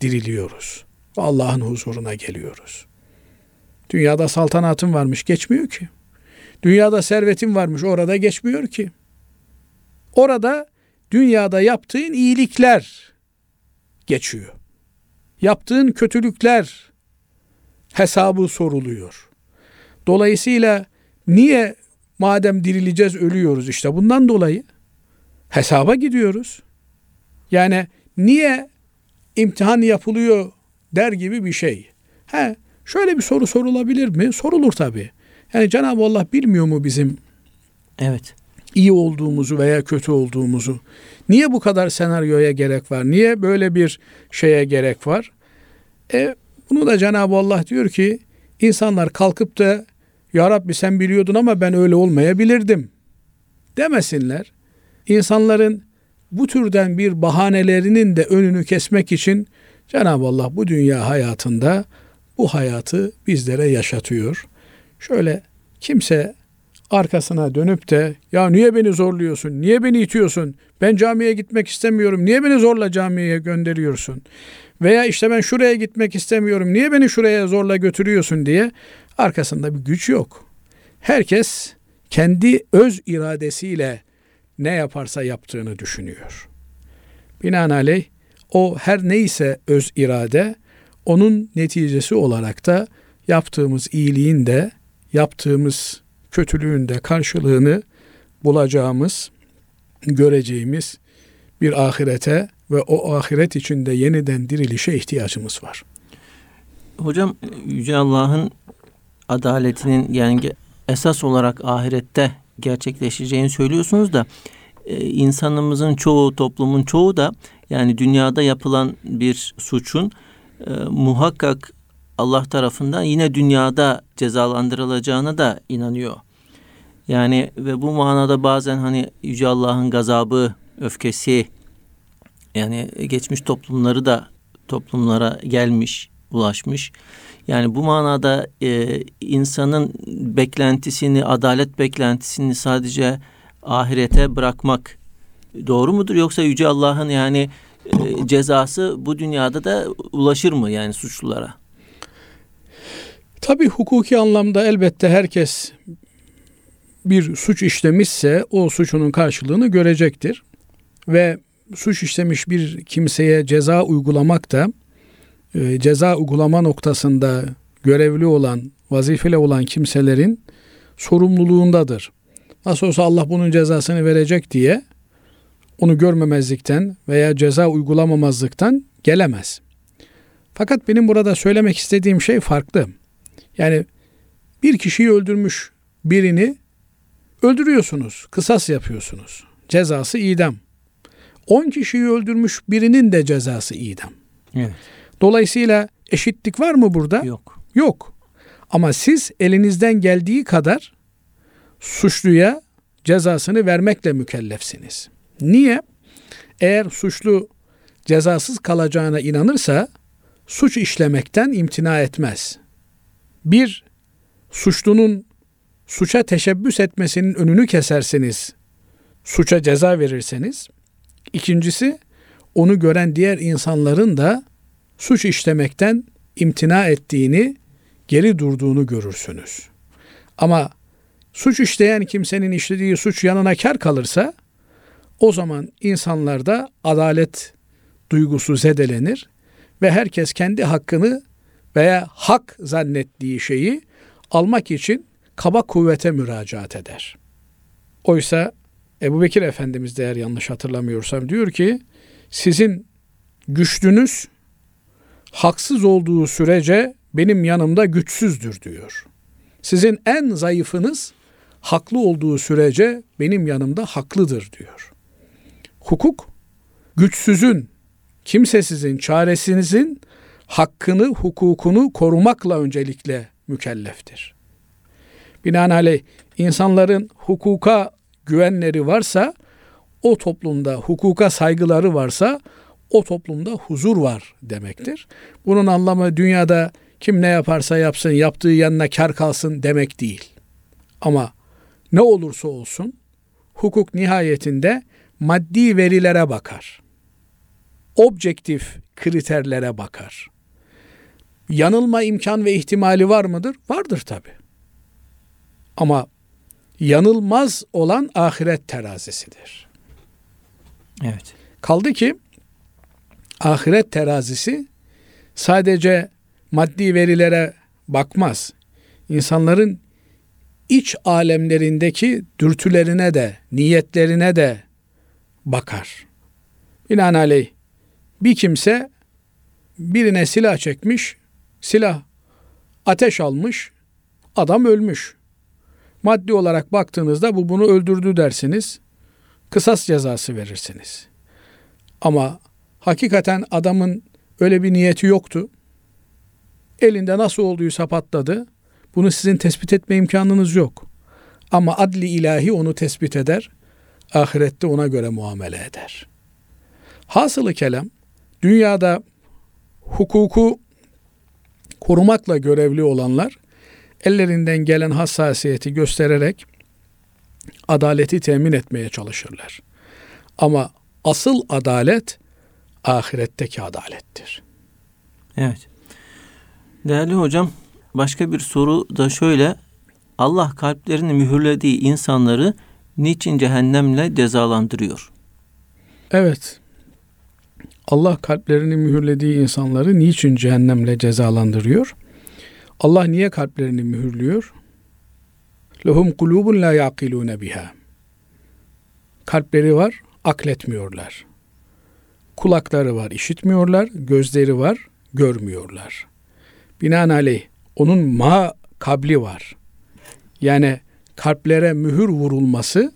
diriliyoruz. Allah'ın huzuruna geliyoruz. Dünyada saltanatın varmış geçmiyor ki. Dünyada servetin varmış orada geçmiyor ki. Orada dünyada yaptığın iyilikler geçiyor. Yaptığın kötülükler hesabı soruluyor. Dolayısıyla niye madem dirileceğiz ölüyoruz işte bundan dolayı hesaba gidiyoruz. Yani niye imtihan yapılıyor der gibi bir şey. He, şöyle bir soru sorulabilir mi? Sorulur tabii. Yani Cenab-ı Allah bilmiyor mu bizim Evet. iyi olduğumuzu veya kötü olduğumuzu? Niye bu kadar senaryoya gerek var? Niye böyle bir şeye gerek var? E, bunu da Cenab-ı Allah diyor ki insanlar kalkıp da Ya Rabbi sen biliyordun ama ben öyle olmayabilirdim demesinler. İnsanların bu türden bir bahanelerinin de önünü kesmek için Cenab-ı Allah bu dünya hayatında bu hayatı bizlere yaşatıyor. Şöyle kimse arkasına dönüp de ya niye beni zorluyorsun? Niye beni itiyorsun? Ben camiye gitmek istemiyorum. Niye beni zorla camiye gönderiyorsun? Veya işte ben şuraya gitmek istemiyorum. Niye beni şuraya zorla götürüyorsun diye arkasında bir güç yok. Herkes kendi öz iradesiyle ne yaparsa yaptığını düşünüyor. Binaenaleyh o her neyse öz irade onun neticesi olarak da yaptığımız iyiliğin de yaptığımız kötülüğün de karşılığını bulacağımız, göreceğimiz bir ahirete ve o ahiret içinde yeniden dirilişe ihtiyacımız var. Hocam Yüce Allah'ın adaletinin yani esas olarak ahirette gerçekleşeceğini söylüyorsunuz da e, insanımızın çoğu, toplumun çoğu da yani dünyada yapılan bir suçun e, muhakkak Allah tarafından yine dünyada cezalandırılacağına da inanıyor. Yani ve bu manada bazen hani Yüce Allah'ın gazabı, öfkesi yani geçmiş toplumları da toplumlara gelmiş, ulaşmış. Yani bu manada e, insanın beklentisini, adalet beklentisini sadece ahirete bırakmak doğru mudur? Yoksa Yüce Allah'ın yani e, cezası bu dünyada da ulaşır mı yani suçlulara? Tabi hukuki anlamda elbette herkes bir suç işlemişse o suçunun karşılığını görecektir. Ve suç işlemiş bir kimseye ceza uygulamak da e, ceza uygulama noktasında görevli olan, vazifeli olan kimselerin sorumluluğundadır. Nasıl olsa Allah bunun cezasını verecek diye onu görmemezlikten veya ceza uygulamamazlıktan gelemez. Fakat benim burada söylemek istediğim şey farklı. Yani bir kişiyi öldürmüş birini öldürüyorsunuz, kısas yapıyorsunuz. Cezası idam. 10 kişiyi öldürmüş birinin de cezası idam. Evet. Dolayısıyla eşitlik var mı burada? Yok. Yok. Ama siz elinizden geldiği kadar suçluya cezasını vermekle mükellefsiniz. Niye? Eğer suçlu cezasız kalacağına inanırsa suç işlemekten imtina etmez. Bir, suçlunun suça teşebbüs etmesinin önünü keserseniz, suça ceza verirseniz, ikincisi onu gören diğer insanların da suç işlemekten imtina ettiğini, geri durduğunu görürsünüz. Ama suç işleyen kimsenin işlediği suç yanına kar kalırsa o zaman insanlarda adalet duygusu zedelenir ve herkes kendi hakkını veya hak zannettiği şeyi almak için kaba kuvvete müracaat eder. Oysa Ebu Bekir Efendimiz de eğer yanlış hatırlamıyorsam diyor ki sizin güçlünüz haksız olduğu sürece benim yanımda güçsüzdür diyor. Sizin en zayıfınız haklı olduğu sürece benim yanımda haklıdır diyor. Hukuk güçsüzün, kimsesizin, çaresinizin hakkını, hukukunu korumakla öncelikle mükelleftir. Binaenaleyh insanların hukuka güvenleri varsa, o toplumda hukuka saygıları varsa, o toplumda huzur var demektir. Bunun anlamı dünyada kim ne yaparsa yapsın, yaptığı yanına kar kalsın demek değil. Ama ne olursa olsun hukuk nihayetinde maddi verilere bakar. Objektif kriterlere bakar. Yanılma imkan ve ihtimali var mıdır? Vardır tabi. Ama yanılmaz olan ahiret terazisidir. Evet. Kaldı ki ahiret terazisi sadece maddi verilere bakmaz. İnsanların iç alemlerindeki dürtülerine de, niyetlerine de bakar. Binaenaleyh bir kimse birine silah çekmiş, silah ateş almış, adam ölmüş. Maddi olarak baktığınızda bu bunu öldürdü dersiniz. Kısas cezası verirsiniz. Ama hakikaten adamın öyle bir niyeti yoktu. Elinde nasıl olduysa patladı. Bunu sizin tespit etme imkanınız yok. Ama adli ilahi onu tespit eder. Ahirette ona göre muamele eder. Hasılı kelam dünyada hukuku korumakla görevli olanlar ellerinden gelen hassasiyeti göstererek adaleti temin etmeye çalışırlar. Ama asıl adalet ahiretteki adalettir. Evet. Değerli hocam, başka bir soru da şöyle. Allah kalplerini mühürlediği insanları niçin cehennemle cezalandırıyor? Evet. Allah kalplerini mühürlediği insanları niçin cehennemle cezalandırıyor? Allah niye kalplerini mühürlüyor? Lehum kulubun la yaqilune biha. Kalpleri var, akletmiyorlar. Kulakları var, işitmiyorlar. Gözleri var, görmüyorlar. Binaenaleyh onun ma kabli var. Yani kalplere mühür vurulması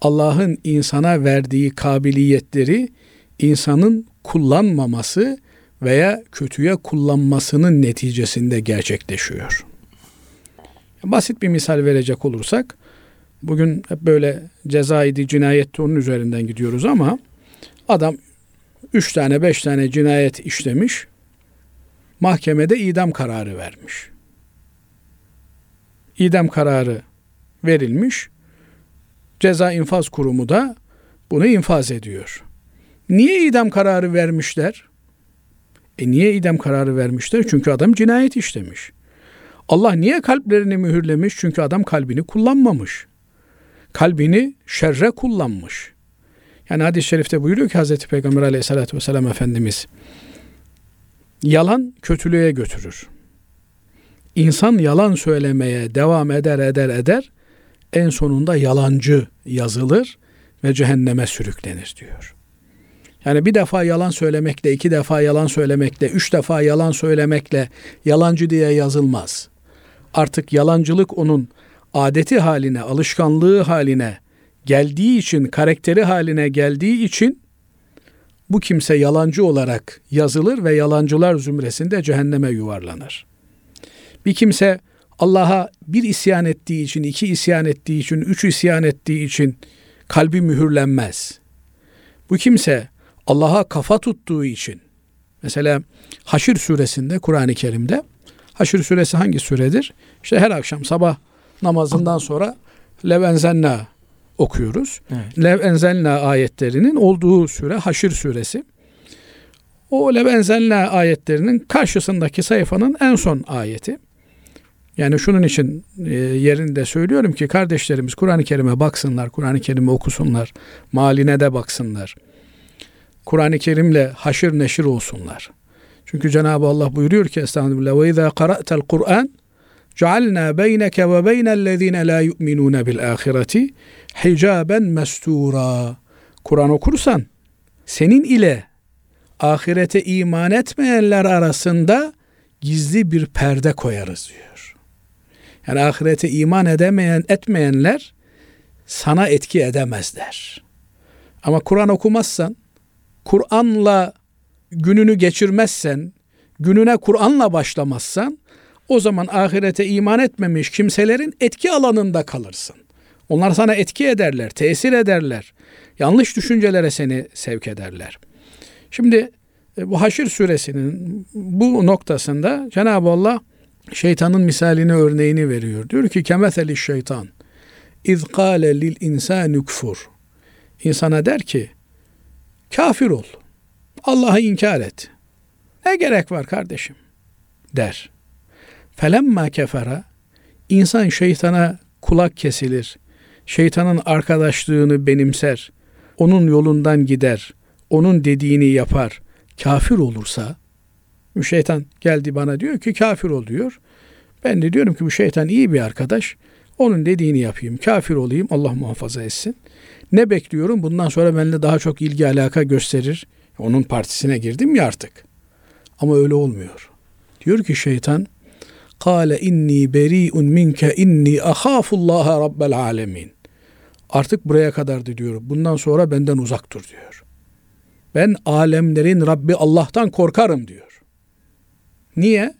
Allah'ın insana verdiği kabiliyetleri insanın kullanmaması veya kötüye kullanmasının neticesinde gerçekleşiyor. Basit bir misal verecek olursak, bugün hep böyle cezaydi cinayet onun üzerinden gidiyoruz ama adam üç tane beş tane cinayet işlemiş, mahkemede idam kararı vermiş. İdam kararı verilmiş, ceza infaz kurumu da bunu infaz ediyor. Niye idam kararı vermişler? E niye idam kararı vermişler? Çünkü adam cinayet işlemiş. Allah niye kalplerini mühürlemiş? Çünkü adam kalbini kullanmamış. Kalbini şerre kullanmış. Yani hadis-i şerifte buyuruyor ki Hazreti Peygamber aleyhissalatü vesselam Efendimiz yalan kötülüğe götürür. İnsan yalan söylemeye devam eder eder eder en sonunda yalancı yazılır ve cehenneme sürüklenir diyor. Yani bir defa yalan söylemekle, iki defa yalan söylemekle, üç defa yalan söylemekle yalancı diye yazılmaz. Artık yalancılık onun adeti haline, alışkanlığı haline geldiği için, karakteri haline geldiği için bu kimse yalancı olarak yazılır ve yalancılar zümresinde cehenneme yuvarlanır. Bir kimse Allah'a bir isyan ettiği için, iki isyan ettiği için, üç isyan ettiği için kalbi mühürlenmez. Bu kimse Allah'a kafa tuttuğu için, mesela Haşir suresinde Kur'an-ı Kerim'de, Haşir suresi hangi suredir? İşte her akşam sabah namazından sonra Levenzenna okuyoruz. Evet. Lev enzelna ayetlerinin olduğu sure Haşir suresi. O lev enzelna ayetlerinin karşısındaki sayfanın en son ayeti. Yani şunun için e, yerinde söylüyorum ki kardeşlerimiz Kur'an-ı Kerim'e baksınlar, Kur'an-ı Kerim'e okusunlar, maline de baksınlar. Kur'an-ı Kerim'le haşır neşir olsunlar. Çünkü Cenab-ı Allah buyuruyor ki Estağfirullah ve izâ qara'tel Kur'an cealna beyneke ve beynellezîne lâ yu'minûne bil âhireti hicaben mestura. Kur'an okursan senin ile ahirete iman etmeyenler arasında gizli bir perde koyarız diyor. Yani ahirete iman edemeyen etmeyenler sana etki edemezler. Ama Kur'an okumazsan, Kur'an'la gününü geçirmezsen, gününe Kur'an'la başlamazsan o zaman ahirete iman etmemiş kimselerin etki alanında kalırsın. Onlar sana etki ederler, tesir ederler. Yanlış düşüncelere seni sevk ederler. Şimdi e, bu Haşir suresinin bu noktasında Cenab-ı Allah şeytanın misalini örneğini veriyor. Diyor ki kemetheli şeytan iz kâle lil insâni kfur. İnsana der ki kafir ol. Allah'ı inkar et. Ne gerek var kardeşim? der. Felemma kefera insan şeytana kulak kesilir. Şeytanın arkadaşlığını benimser. Onun yolundan gider. Onun dediğini yapar. Kafir olursa şeytan geldi bana diyor ki kafir ol diyor. Ben de diyorum ki bu şeytan iyi bir arkadaş. Onun dediğini yapayım. Kafir olayım. Allah muhafaza etsin. Ne bekliyorum? Bundan sonra benimle daha çok ilgi alaka gösterir. Onun partisine girdim ya artık. Ama öyle olmuyor. Diyor ki şeytan Kale inni beri'un minke inni ahafullaha rabbel alemin. Artık buraya kadardı diyor. Bundan sonra benden uzak dur diyor. Ben alemlerin Rabbi Allah'tan korkarım diyor. Niye?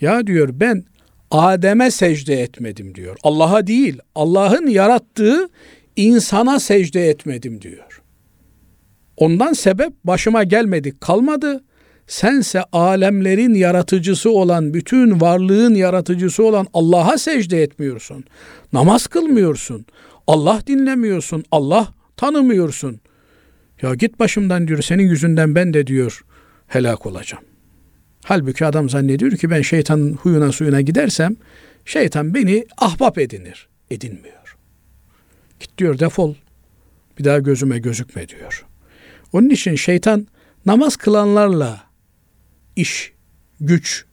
Ya diyor ben Adem'e secde etmedim diyor. Allah'a değil, Allah'ın yarattığı insana secde etmedim diyor. Ondan sebep başıma gelmedi, kalmadı sense alemlerin yaratıcısı olan, bütün varlığın yaratıcısı olan Allah'a secde etmiyorsun. Namaz kılmıyorsun. Allah dinlemiyorsun. Allah tanımıyorsun. Ya git başımdan diyor senin yüzünden ben de diyor helak olacağım. Halbuki adam zannediyor ki ben şeytanın huyuna suyuna gidersem şeytan beni ahbap edinir. Edinmiyor. Git diyor defol. Bir daha gözüme gözükme diyor. Onun için şeytan namaz kılanlarla iş, güç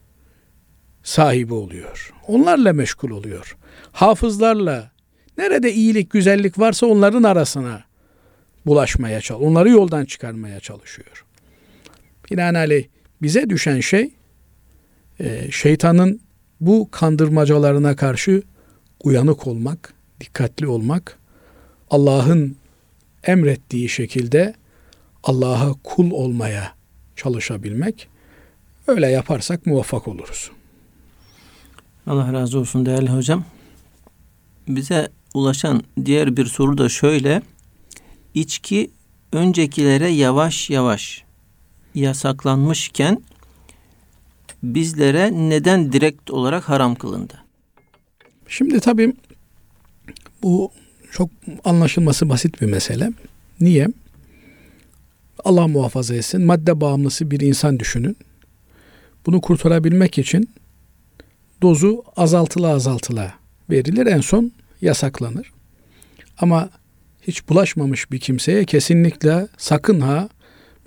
sahibi oluyor. Onlarla meşgul oluyor. Hafızlarla nerede iyilik, güzellik varsa onların arasına bulaşmaya çalışıyor. Onları yoldan çıkarmaya çalışıyor. Binaenaleyh bize düşen şey e, şeytanın bu kandırmacalarına karşı uyanık olmak, dikkatli olmak, Allah'ın emrettiği şekilde Allah'a kul olmaya çalışabilmek Öyle yaparsak muvaffak oluruz. Allah razı olsun değerli hocam. Bize ulaşan diğer bir soru da şöyle. İçki öncekilere yavaş yavaş yasaklanmışken bizlere neden direkt olarak haram kılındı? Şimdi tabii bu çok anlaşılması basit bir mesele. Niye? Allah muhafaza etsin. Madde bağımlısı bir insan düşünün. Bunu kurtarabilmek için dozu azaltıla azaltıla verilir. En son yasaklanır. Ama hiç bulaşmamış bir kimseye kesinlikle sakın ha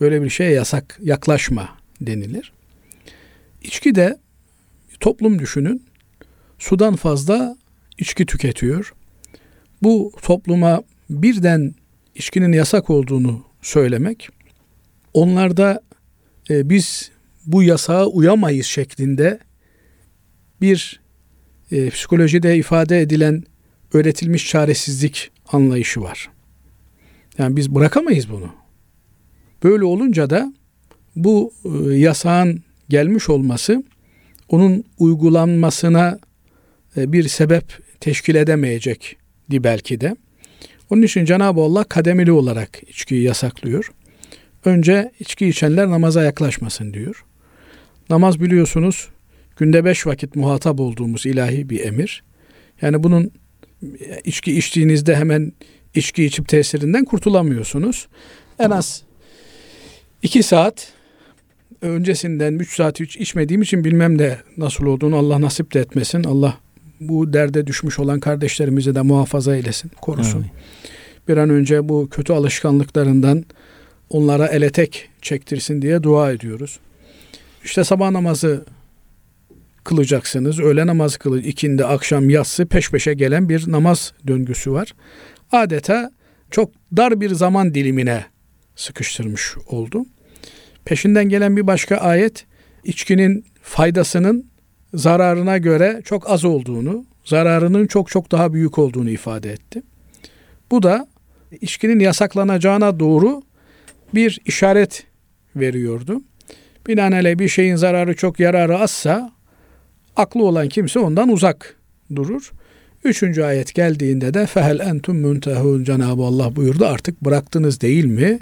böyle bir şeye yasak yaklaşma denilir. İçki de toplum düşünün sudan fazla içki tüketiyor. Bu topluma birden içkinin yasak olduğunu söylemek onlarda e, biz bu yasağa uyamayız şeklinde bir e, psikolojide ifade edilen öğretilmiş çaresizlik anlayışı var. Yani biz bırakamayız bunu. Böyle olunca da bu e, yasağın gelmiş olması onun uygulanmasına e, bir sebep teşkil edemeyecekti belki de. Onun için Cenab-ı Allah kademeli olarak içkiyi yasaklıyor. Önce içki içenler namaza yaklaşmasın diyor. Namaz biliyorsunuz günde beş vakit muhatap olduğumuz ilahi bir emir. Yani bunun içki içtiğinizde hemen içki içip tesirinden kurtulamıyorsunuz. En az iki saat öncesinden üç saat hiç içmediğim için bilmem de nasıl olduğunu Allah nasip de etmesin. Allah bu derde düşmüş olan kardeşlerimizi de muhafaza eylesin, korusun. Evet. Bir an önce bu kötü alışkanlıklarından onlara ele tek çektirsin diye dua ediyoruz. İşte sabah namazı kılacaksınız. Öğle namazı kılı, ikindi, akşam, yatsı peş peşe gelen bir namaz döngüsü var. Adeta çok dar bir zaman dilimine sıkıştırmış oldu. Peşinden gelen bir başka ayet içkinin faydasının zararına göre çok az olduğunu, zararının çok çok daha büyük olduğunu ifade etti. Bu da içkinin yasaklanacağına doğru bir işaret veriyordu. Binaenaleyh bir şeyin zararı çok yararı azsa aklı olan kimse ondan uzak durur. Üçüncü ayet geldiğinde de fehel entum müntehun Cenab-ı Allah buyurdu artık bıraktınız değil mi?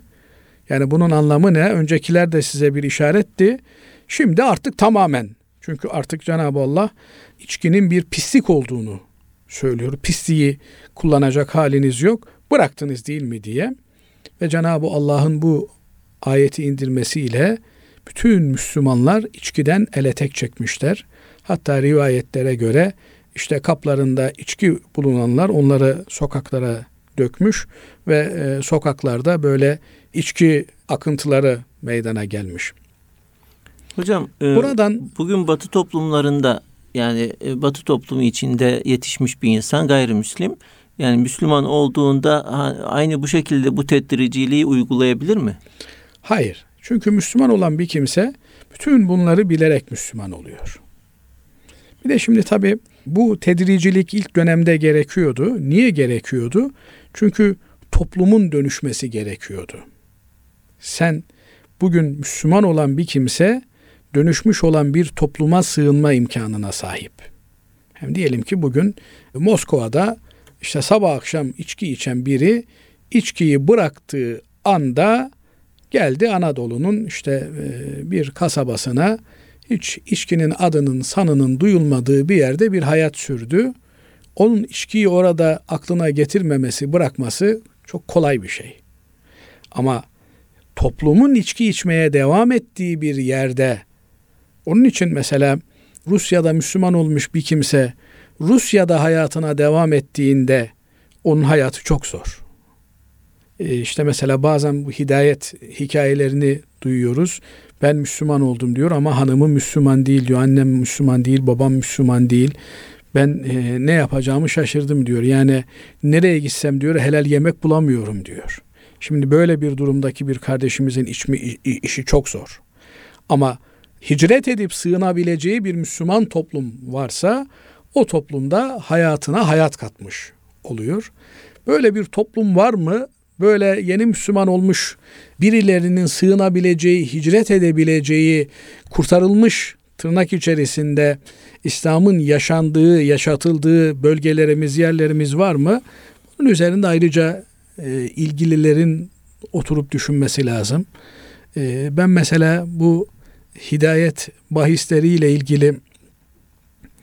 Yani bunun anlamı ne? Öncekiler de size bir işaretti. Şimdi artık tamamen. Çünkü artık Cenab-ı Allah içkinin bir pislik olduğunu söylüyor. Pisliği kullanacak haliniz yok. Bıraktınız değil mi diye. Ve Cenab-ı Allah'ın bu ayeti indirmesiyle bütün Müslümanlar içkiden ele tek çekmişler. Hatta rivayetlere göre işte kaplarında içki bulunanlar onları sokaklara dökmüş ve e, sokaklarda böyle içki akıntıları meydana gelmiş. Hocam e, buradan bugün Batı toplumlarında yani e, Batı toplumu içinde yetişmiş bir insan gayrimüslim yani Müslüman olduğunda aynı bu şekilde bu tedriciliği uygulayabilir mi? Hayır. Çünkü Müslüman olan bir kimse bütün bunları bilerek Müslüman oluyor. Bir de şimdi tabii bu tedricilik ilk dönemde gerekiyordu. Niye gerekiyordu? Çünkü toplumun dönüşmesi gerekiyordu. Sen bugün Müslüman olan bir kimse dönüşmüş olan bir topluma sığınma imkanına sahip. Hem diyelim ki bugün Moskova'da işte sabah akşam içki içen biri içkiyi bıraktığı anda geldi Anadolu'nun işte e, bir kasabasına hiç içkinin adının sanının duyulmadığı bir yerde bir hayat sürdü. Onun içkiyi orada aklına getirmemesi, bırakması çok kolay bir şey. Ama toplumun içki içmeye devam ettiği bir yerde onun için mesela Rusya'da Müslüman olmuş bir kimse Rusya'da hayatına devam ettiğinde onun hayatı çok zor. Ee, işte mesela bazen bu hidayet hikayelerini duyuyoruz. Ben Müslüman oldum diyor ama hanımım Müslüman değil diyor. Annem Müslüman değil, babam Müslüman değil. Ben e, ne yapacağımı şaşırdım diyor. Yani nereye gitsem diyor helal yemek bulamıyorum diyor. Şimdi böyle bir durumdaki bir kardeşimizin içmi, işi çok zor. Ama hicret edip sığınabileceği bir Müslüman toplum varsa o toplumda hayatına hayat katmış oluyor. Böyle bir toplum var mı? Böyle yeni Müslüman olmuş birilerinin sığınabileceği, hicret edebileceği, kurtarılmış tırnak içerisinde İslam'ın yaşandığı, yaşatıldığı bölgelerimiz, yerlerimiz var mı? Bunun üzerinde ayrıca e, ilgililerin oturup düşünmesi lazım. E, ben mesela bu hidayet bahisleriyle ilgili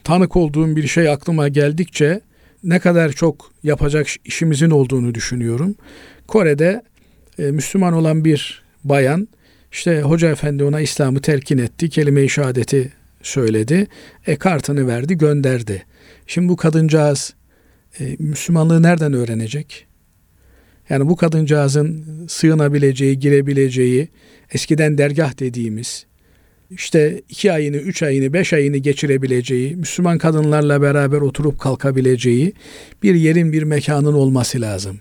tanık olduğum bir şey aklıma geldikçe ne kadar çok yapacak işimizin olduğunu düşünüyorum. Kore'de e, Müslüman olan bir bayan işte hoca efendi ona İslam'ı telkin etti. Kelime-i şehadeti söyledi. E kartını verdi gönderdi. Şimdi bu kadıncağız e, Müslümanlığı nereden öğrenecek? Yani bu kadıncağızın sığınabileceği, girebileceği, eskiden dergah dediğimiz, işte iki ayını, üç ayını, beş ayını geçirebileceği, Müslüman kadınlarla beraber oturup kalkabileceği bir yerin, bir mekanın olması lazım.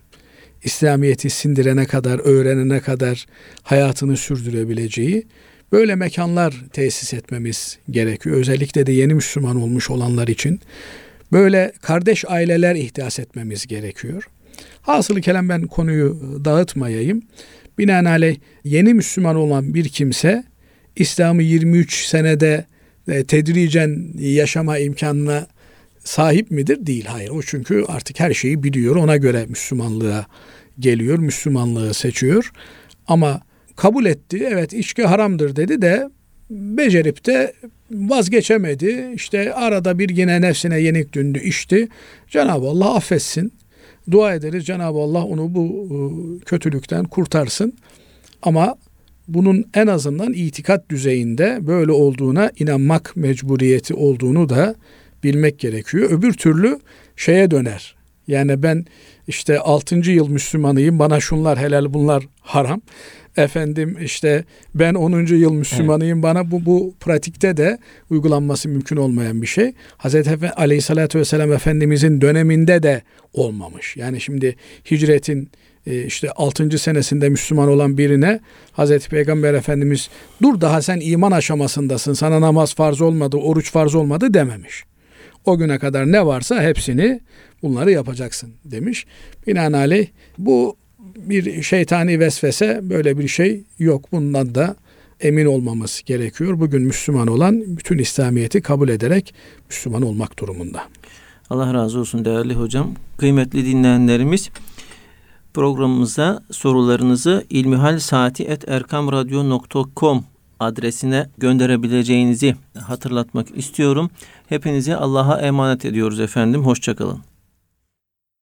İslamiyet'i sindirene kadar, öğrenene kadar hayatını sürdürebileceği böyle mekanlar tesis etmemiz gerekiyor. Özellikle de yeni Müslüman olmuş olanlar için böyle kardeş aileler ihdas etmemiz gerekiyor. Hasılı kelam ben konuyu dağıtmayayım. Binaenaleyh yeni Müslüman olan bir kimse İslam'ı 23 senede e, tedricen yaşama imkanına sahip midir? Değil. Hayır. O çünkü artık her şeyi biliyor. Ona göre Müslümanlığa geliyor. Müslümanlığı seçiyor. Ama kabul etti. Evet içki haramdır dedi de becerip de vazgeçemedi. İşte arada bir yine nefsine yenik dündü içti. Cenab-ı Allah affetsin. Dua ederiz Cenab-ı Allah onu bu e, kötülükten kurtarsın. Ama bunun en azından itikat düzeyinde böyle olduğuna inanmak mecburiyeti olduğunu da bilmek gerekiyor. Öbür türlü şeye döner. Yani ben işte 6. yıl Müslümanıyım bana şunlar helal bunlar haram. Efendim işte ben 10. yıl Müslümanıyım evet. bana bu bu pratikte de uygulanması mümkün olmayan bir şey. Hazreti Efe, Aleyhisselatü Vesselam Efendimizin döneminde de olmamış. Yani şimdi hicretin işte 6. senesinde Müslüman olan birine Hazreti Peygamber Efendimiz dur daha sen iman aşamasındasın sana namaz farz olmadı oruç farz olmadı dememiş. O güne kadar ne varsa hepsini bunları yapacaksın demiş. Binaenaleyh bu bir şeytani vesvese böyle bir şey yok. Bundan da emin olmamız gerekiyor. Bugün Müslüman olan bütün İslamiyet'i kabul ederek Müslüman olmak durumunda. Allah razı olsun değerli hocam. Kıymetli dinleyenlerimiz programımıza sorularınızı ilmihalsaati.erkamradyo.com adresine gönderebileceğinizi hatırlatmak istiyorum. Hepinizi Allah'a emanet ediyoruz efendim. Hoşçakalın.